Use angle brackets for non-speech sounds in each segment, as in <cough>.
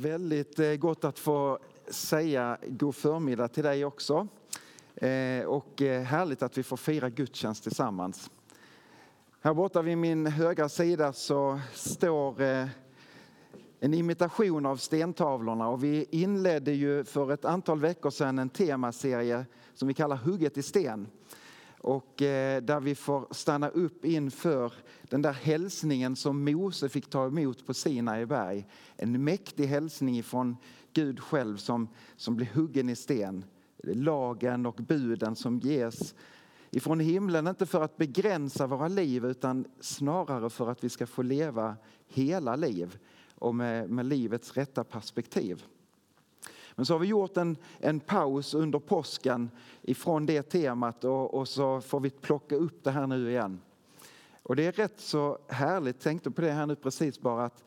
Väldigt eh, gott att få säga god förmiddag till dig också. Eh, och eh, härligt att vi får fira gudstjänst tillsammans. Här borta vid min högra sida så står en imitation av stentavlorna och vi inledde ju för ett antal veckor sedan en temaserie som vi kallar Hugget i sten och eh, där vi får stanna upp inför den där hälsningen som Mose fick ta emot på Sinai berg. En mäktig hälsning från Gud själv som, som blir huggen i sten. Lagen och buden som ges ifrån himlen, inte för att begränsa våra liv utan snarare för att vi ska få leva hela liv och med, med livets rätta perspektiv. Men så har vi gjort en, en paus under påsken ifrån det temat och, och så får vi plocka upp det här nu igen. Och det är rätt så härligt, tänkte på det här nu precis bara att,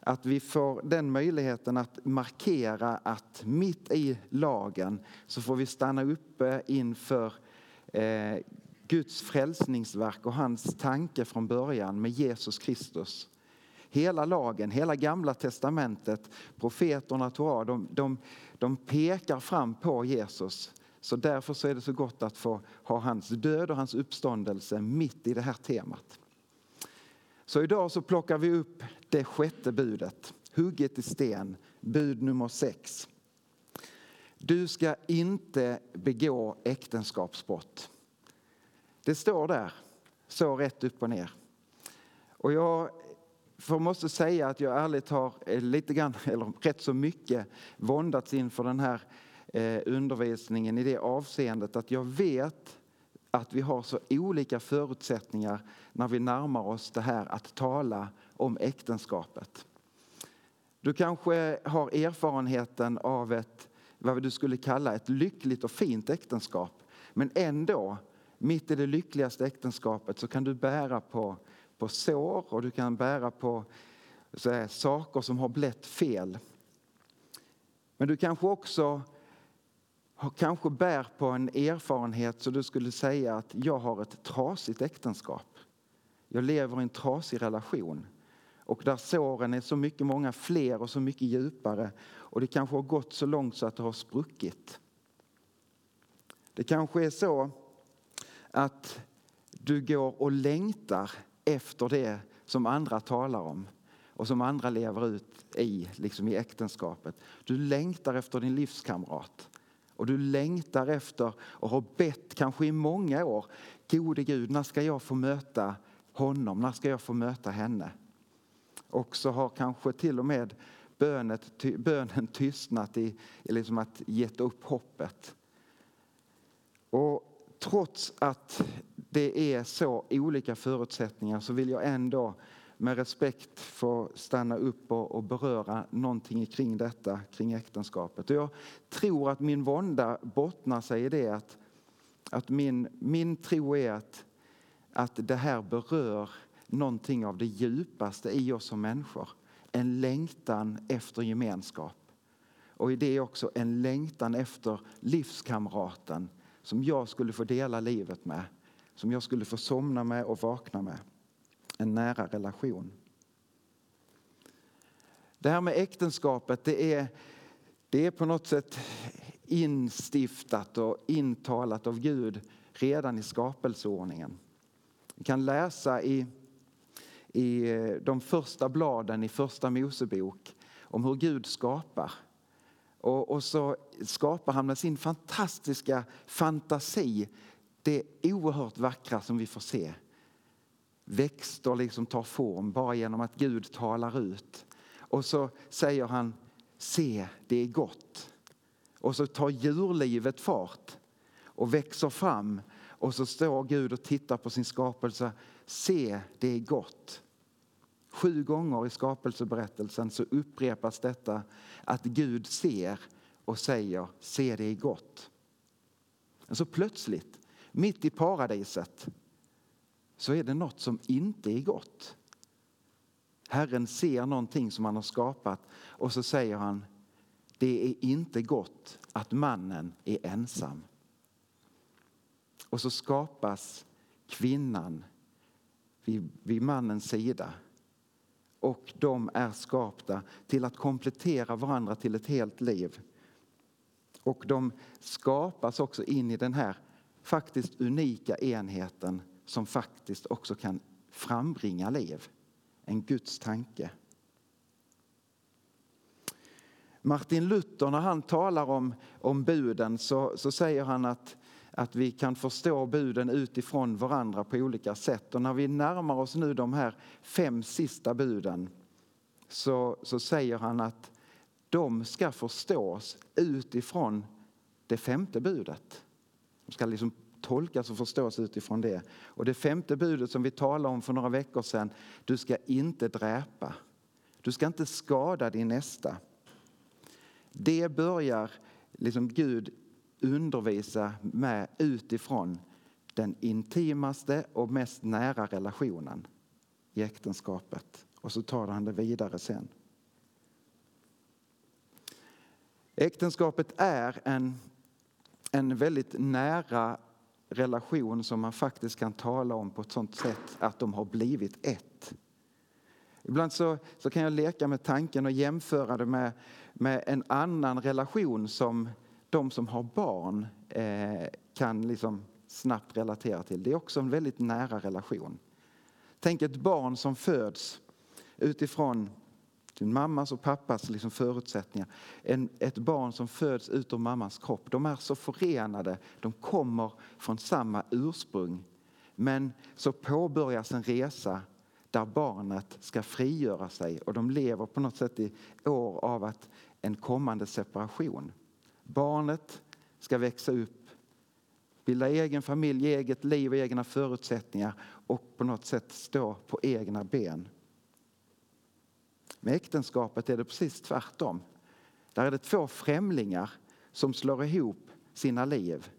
att vi får den möjligheten att markera att mitt i lagen så får vi stanna uppe inför eh, Guds frälsningsverk och hans tanke från början med Jesus Kristus. Hela lagen, hela gamla testamentet, profeterna, Torah, de, de, de pekar fram på Jesus. Så därför så är det så gott att få ha hans död och hans uppståndelse mitt i det här temat. Så idag så plockar vi upp det sjätte budet, hugget i sten, bud nummer sex. Du ska inte begå äktenskapsbrott. Det står där, så rätt upp och ner. Och jag för jag måste säga att jag ärligt har eh, lite grann, <laughs> eller rätt så mycket våndats inför den här eh, undervisningen i det avseendet att jag vet att vi har så olika förutsättningar när vi närmar oss det här att tala om äktenskapet. Du kanske har erfarenheten av ett, vad du skulle kalla ett lyckligt och fint äktenskap. Men ändå, mitt i det lyckligaste äktenskapet så kan du bära på på sår och du kan bära på här, saker som har blivit fel. Men du kanske också kanske bär på en erfarenhet så du skulle säga att jag har ett trasigt äktenskap. Jag lever i en trasig relation och där såren är så mycket många fler och så mycket djupare och det kanske har gått så långt så att det har spruckit. Det kanske är så att du går och längtar efter det som andra talar om och som andra lever ut i, liksom i äktenskapet. Du längtar efter din livskamrat och du längtar efter och har bett kanske i många år. Gode Gud, när ska jag få möta honom? När ska jag få möta henne? Och så har kanske till och med bönet, bönen <laughs> tystnat i, i liksom att gett upp hoppet. Och trots att det är så olika förutsättningar så vill jag ändå med respekt få stanna upp och, och beröra någonting kring detta, kring äktenskapet. Och jag tror att min vånda bottnar sig i det att, att min, min tro är att, att det här berör någonting av det djupaste i oss som människor. En längtan efter gemenskap. Och i det också en längtan efter livskamraten som jag skulle få dela livet med som jag skulle få somna med och vakna med. En nära relation. Det här med äktenskapet det är, det är på något sätt instiftat och intalat av Gud redan i skapelseordningen. Vi kan läsa i, i de första bladen i första Mosebok om hur Gud skapar. Och, och, så skapar han med sin fantastiska fantasi det oerhört vackra som vi får se. Växter liksom tar form bara genom att Gud talar ut. Och så säger han, se det är gott. Och så tar djurlivet fart och växer fram. Och så står Gud och tittar på sin skapelse, se det är gott. Sju gånger i skapelseberättelsen så upprepas detta att Gud ser och säger, se det är gott. Men så plötsligt mitt i paradiset så är det något som inte är gott. Herren ser någonting som han har skapat och så säger han det är inte gott att mannen är ensam. Och så skapas kvinnan vid, vid mannens sida. och de är skapta till att komplettera varandra till ett helt liv. Och de skapas också in i den här faktiskt unika enheten som faktiskt också kan frambringa liv. En Guds tanke. Martin Luther när han talar om, om buden så, så säger han att, att vi kan förstå buden utifrån varandra på olika sätt. Och när vi närmar oss nu de här fem sista buden så, så säger han att de ska förstås utifrån det femte budet. De ska liksom tolkas och förstås utifrån det. Och det femte budet som vi talade om för några veckor sedan, du ska inte dräpa. Du ska inte skada din nästa. Det börjar liksom Gud undervisa med utifrån den intimaste och mest nära relationen i äktenskapet. Och så tar han det vidare sen. Äktenskapet är en, en väldigt nära relation som man faktiskt kan tala om på ett sådant sätt att de har blivit ett. Ibland så, så kan jag leka med tanken och jämföra det med, med en annan relation som de som har barn eh, kan liksom snabbt relatera till. Det är också en väldigt nära relation. Tänk ett barn som föds utifrån din mammas och pappas liksom förutsättningar. En, ett barn som föds ut ur mammas kropp. De är så förenade, de kommer från samma ursprung. Men så påbörjas en resa där barnet ska frigöra sig och de lever på något sätt i år av att en kommande separation. Barnet ska växa upp, bilda egen familj, eget liv och egna förutsättningar och på något sätt stå på egna ben. Med äktenskapet är det precis tvärtom. Där är det två främlingar som slår ihop sina liv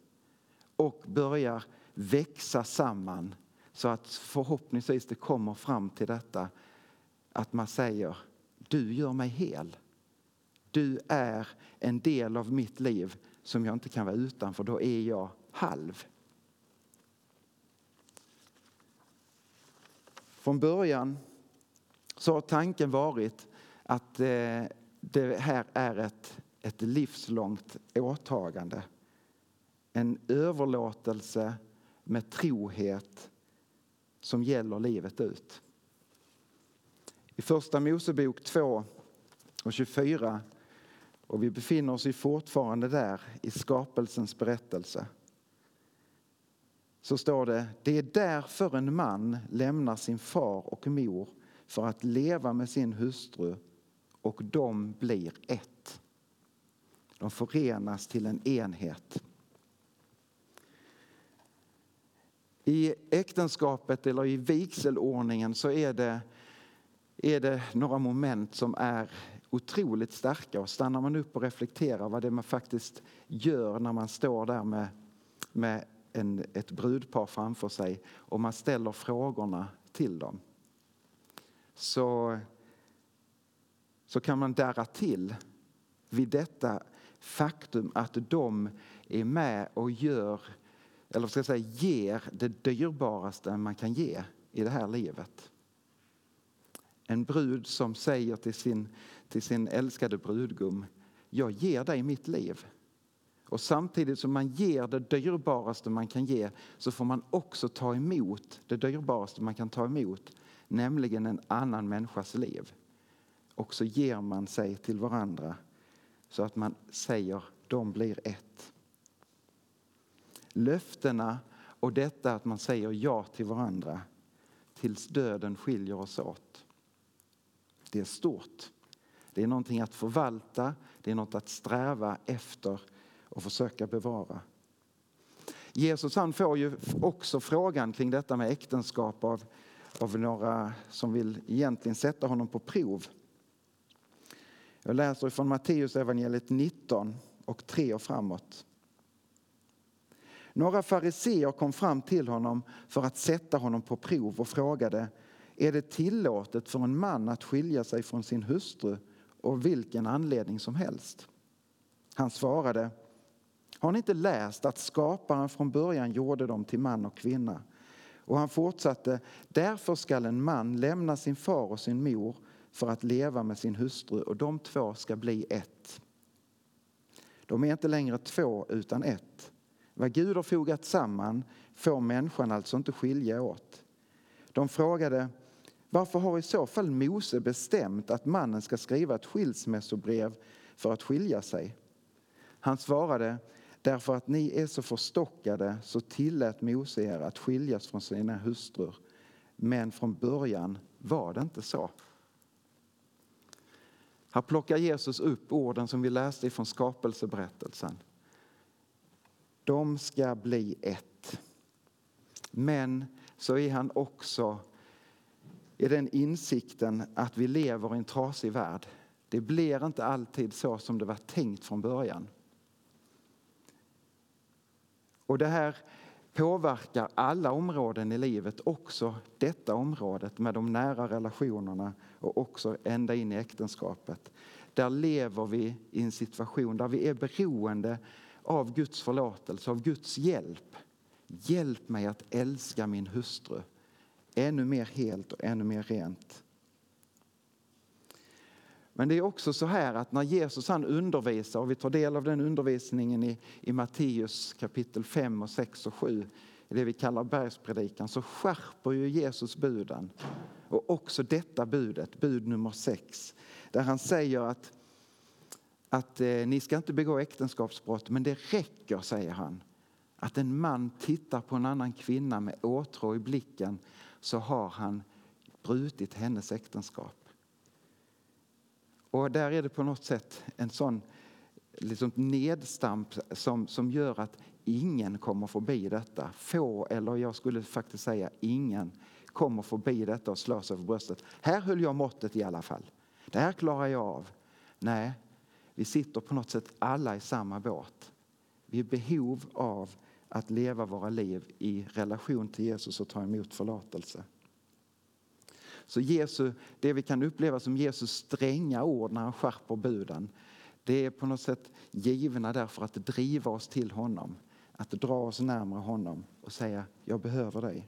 och börjar växa samman så att förhoppningsvis det kommer fram till detta att man säger du gör mig hel. Du är en del av mitt liv som jag inte kan vara utan för då är jag halv. Från början så har tanken varit att eh, det här är ett, ett livslångt åtagande. En överlåtelse med trohet som gäller livet ut. I Första Mosebok 2 och 24 och vi befinner oss ju fortfarande där i skapelsens berättelse. Så står det, det är därför en man lämnar sin far och mor för att leva med sin hustru och de blir ett. De förenas till en enhet. I äktenskapet eller i vigselordningen så är det, är det några moment som är otroligt starka och stannar man upp och reflekterar vad det man faktiskt gör när man står där med, med en, ett brudpar framför sig och man ställer frågorna till dem så, så kan man darra till vid detta faktum att de är med och gör, eller ska jag säga ger det dyrbaraste man kan ge i det här livet. En brud som säger till sin, till sin älskade brudgum, jag ger dig mitt liv. Och samtidigt som man ger det dyrbaraste man kan ge så får man också ta emot det dyrbaraste man kan ta emot, nämligen en annan människas liv. Och så ger man sig till varandra så att man säger de blir ett. Löftena och detta att man säger ja till varandra tills döden skiljer oss åt. Det är stort. Det är någonting att förvalta, det är något att sträva efter och försöka bevara. Jesus han får ju också frågan kring detta med äktenskap av av några som vill egentligen sätta honom på prov. Jag läser från Matteus evangeliet 19 och 3 och framåt. Några fariseer kom fram till honom för att sätta honom på prov och frågade är det tillåtet för en man att skilja sig från sin hustru av vilken anledning som helst? Han svarade Har ni inte läst att skaparen från början gjorde dem till man och kvinna? Och han fortsatte, därför skall en man lämna sin far och sin mor för att leva med sin hustru och de två ska bli ett. De är inte längre två utan ett. Vad Gud har fogat samman får människan alltså inte skilja åt. De frågade varför har i så fall Mose bestämt att mannen ska skriva ett skilsmässobrev för att skilja sig? Han svarade därför att ni är så förstockade så tillät Mose er att skiljas från sina hustrur. Men från början var det inte så. Här plockar Jesus upp orden som vi läste från skapelseberättelsen. De ska bli ett. Men så är han också i den insikten att vi lever i en trasig värld. Det blir inte alltid så som det var tänkt från början. Och det här påverkar alla områden i livet, också detta området med de nära relationerna och också ända in i äktenskapet. Där lever vi i en situation där vi är beroende av Guds förlåtelse, av Guds hjälp. Hjälp mig att älska min hustru ännu mer helt och ännu mer rent. Men det är också så här att när Jesus han undervisar, och vi tar del av den undervisningen i, i Matteus kapitel 5, och 6 och 7, i det vi kallar bergspredikan, så skärper ju Jesus buden. Och också detta budet, bud nummer 6, där han säger att, att eh, ni ska inte begå äktenskapsbrott, men det räcker, säger han, att en man tittar på en annan kvinna med åtrå i blicken så har han brutit hennes äktenskap. Och där är det på något sätt en sån liksom nedstamp som, som gör att ingen kommer förbi detta. Få, eller jag skulle faktiskt säga ingen, kommer förbi detta och slår sig för bröstet. Här höll jag måttet i alla fall. Det här klarar jag av. Nej, vi sitter på något sätt alla i samma båt. Vi är behov av att leva våra liv i relation till Jesus och ta emot förlåtelse. Så Jesu, det vi kan uppleva som Jesus stränga ord när han skärper buden, det är på något sätt givna därför att driva oss till honom. Att dra oss närmare honom och säga, jag behöver dig.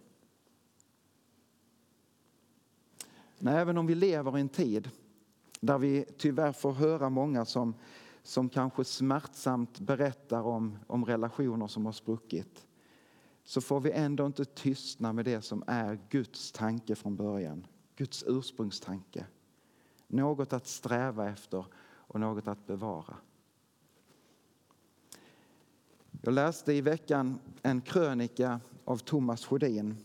Men även om vi lever i en tid där vi tyvärr får höra många som, som kanske smärtsamt berättar om, om relationer som har spruckit så får vi ändå inte tystna med det som är Guds tanke från början. Guds ursprungstanke. Något att sträva efter och något att bevara. Jag läste i veckan en krönika av Thomas Sjödin.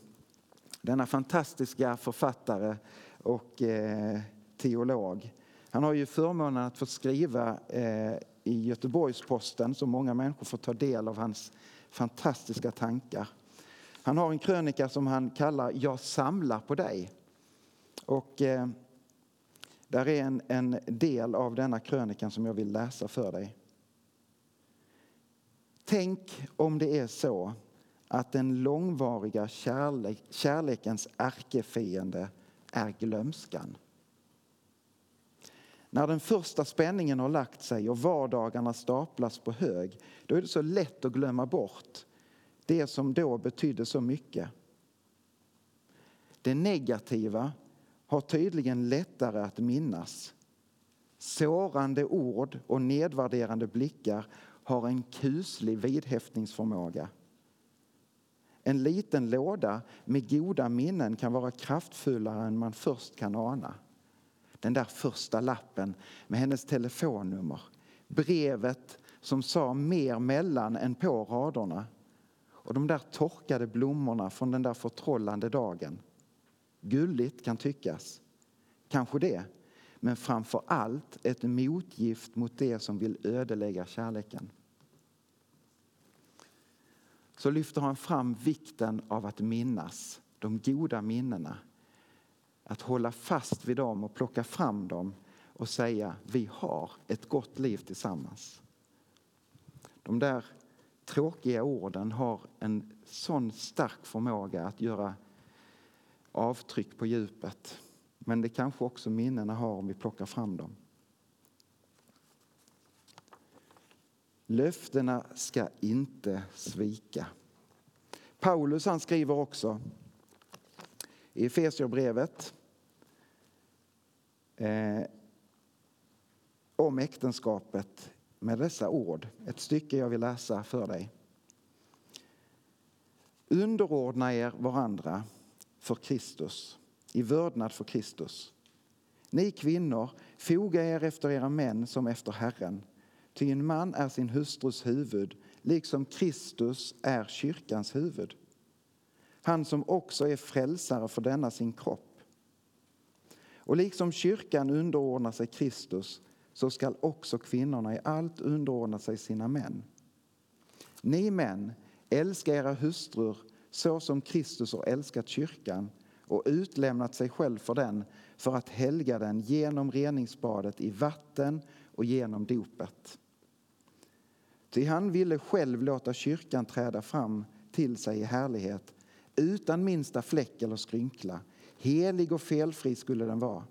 Denna fantastiska författare och eh, teolog. Han har ju förmånen att få skriva eh, i Göteborgs-Posten så många människor får ta del av hans fantastiska tankar. Han har en krönika som han kallar Jag samlar på dig. Och eh, där är en, en del av denna krönikan som jag vill läsa för dig. Tänk om det är så att den långvariga kärlek, kärlekens ärkefiende är glömskan. När den första spänningen har lagt sig och vardagarna staplas på hög, då är det så lätt att glömma bort det som då betydde så mycket. Det negativa har tydligen lättare att minnas. Sårande ord och nedvärderande blickar har en kuslig vidhäftningsförmåga. En liten låda med goda minnen kan vara kraftfullare än man först kan ana. Den där första lappen med hennes telefonnummer, brevet som sa mer mellan än på raderna och de där torkade blommorna från den där förtrollande dagen. Gulligt kan tyckas, kanske det, men framför allt ett motgift mot det som vill ödelägga kärleken. Så lyfter han fram vikten av att minnas de goda minnena. Att hålla fast vid dem och plocka fram dem och säga vi har ett gott liv tillsammans. De där tråkiga orden har en sån stark förmåga att göra avtryck på djupet. Men det kanske också minnena har om vi plockar fram dem. Löftena ska inte svika. Paulus han skriver också i Efesierbrevet eh, om äktenskapet med dessa ord. Ett stycke jag vill läsa för dig. Underordna er varandra för Kristus, i vördnad för Kristus. Ni kvinnor, foga er efter era män som efter Herren. Ty en man är sin hustrus huvud, liksom Kristus är kyrkans huvud. Han som också är frälsare för denna sin kropp. Och liksom kyrkan underordnar sig Kristus så skall också kvinnorna i allt underordna sig sina män. Ni män, älska era hustrur så som Kristus har älskat kyrkan och utlämnat sig själv för den för att helga den genom reningsbadet i vatten och genom dopet. Ty han ville själv låta kyrkan träda fram till sig i härlighet utan minsta fläck eller skrynkla. Helig och felfri skulle den vara.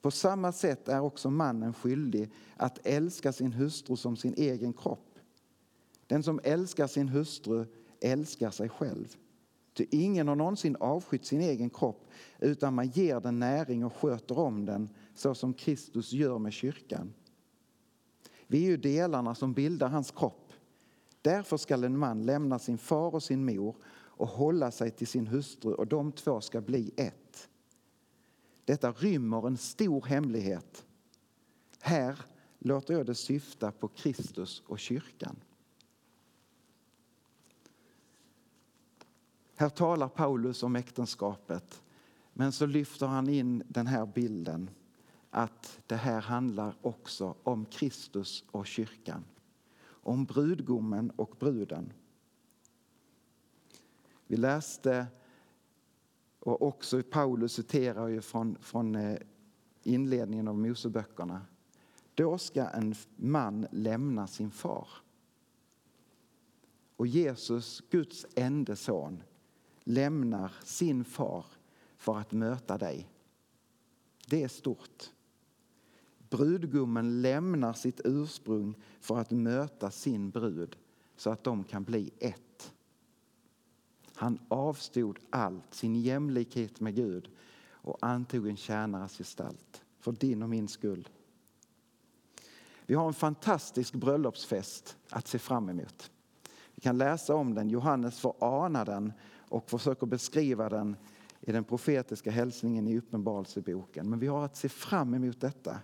På samma sätt är också mannen skyldig att älska sin hustru som sin egen kropp. Den som älskar sin hustru älskar sig själv. Ty ingen har någonsin avskytt sin egen kropp utan man ger den näring och sköter om den så som Kristus gör med kyrkan. Vi är ju delarna som bildar hans kropp. Därför skall en man lämna sin far och sin mor och hålla sig till sin hustru och de två ska bli ett. Detta rymmer en stor hemlighet. Här låter jag det syfta på Kristus och kyrkan. Här talar Paulus om äktenskapet, men så lyfter han in den här bilden att det här handlar också om Kristus och kyrkan. Om brudgummen och bruden. Vi läste, och också Paulus citerar ju från, från eh, inledningen av Moseböckerna. Då ska en man lämna sin far. Och Jesus, Guds enda son, lämnar sin far för att möta dig. Det är stort. Brudgummen lämnar sitt ursprung för att möta sin brud så att de kan bli ett. Han avstod allt, sin jämlikhet med Gud och antog en tjänares gestalt för din och min skull. Vi har en fantastisk bröllopsfest att se fram emot. Vi kan läsa om den, Johannes får ana den och försöker beskriva den i den profetiska hälsningen i Uppenbarelseboken. Men vi har att se fram emot detta.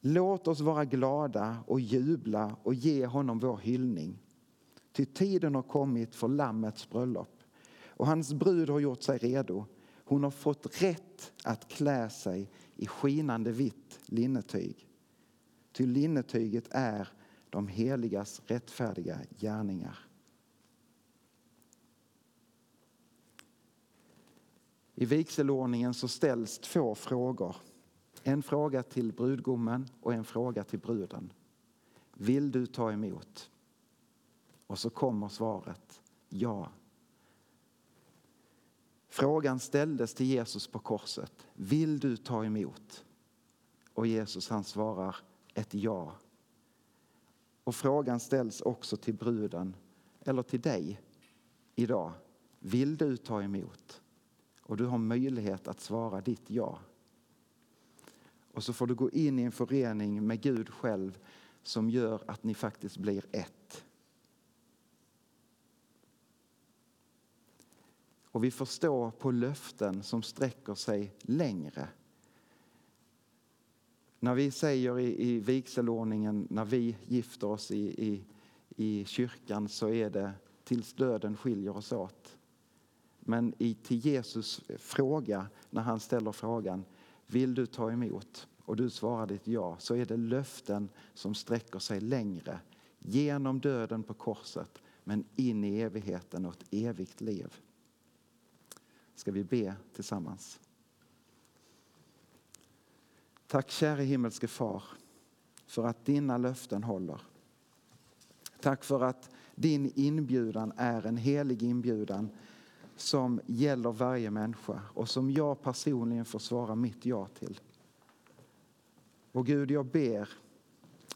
Låt oss vara glada och jubla och ge honom vår hyllning. Ty tiden har kommit för Lammets bröllop och hans brud har gjort sig redo. Hon har fått rätt att klä sig i skinande vitt linnetyg. Ty linnetyget är de heligas rättfärdiga gärningar. I vigselordningen så ställs två frågor. En fråga till brudgummen och en fråga till bruden. Vill du ta emot? Och så kommer svaret ja. Frågan ställdes till Jesus på korset. Vill du ta emot? Och Jesus han svarar ett ja. Och frågan ställs också till bruden eller till dig idag. Vill du ta emot? Och du har möjlighet att svara ditt ja. Och så får du gå in i en förening med Gud själv som gör att ni faktiskt blir ett. Och vi får stå på löften som sträcker sig längre. När vi säger i, i vigselordningen, när vi gifter oss i, i, i kyrkan så är det tills döden skiljer oss åt. Men i, till Jesus fråga, när han ställer frågan, vill du ta emot? Och du svarar ditt ja, så är det löften som sträcker sig längre. Genom döden på korset, men in i evigheten och ett evigt liv. Ska vi be tillsammans? Tack käre himmelske far för att dina löften håller. Tack för att din inbjudan är en helig inbjudan som gäller varje människa och som jag personligen får svara mitt ja till. Och Gud, jag ber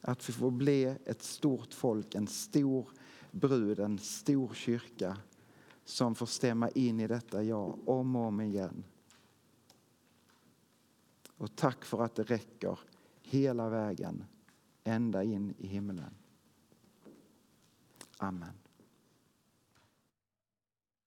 att vi får bli ett stort folk, en stor brud, en stor kyrka som får stämma in i detta ja om och om igen. Och tack för att det räcker hela vägen ända in i himlen. Amen.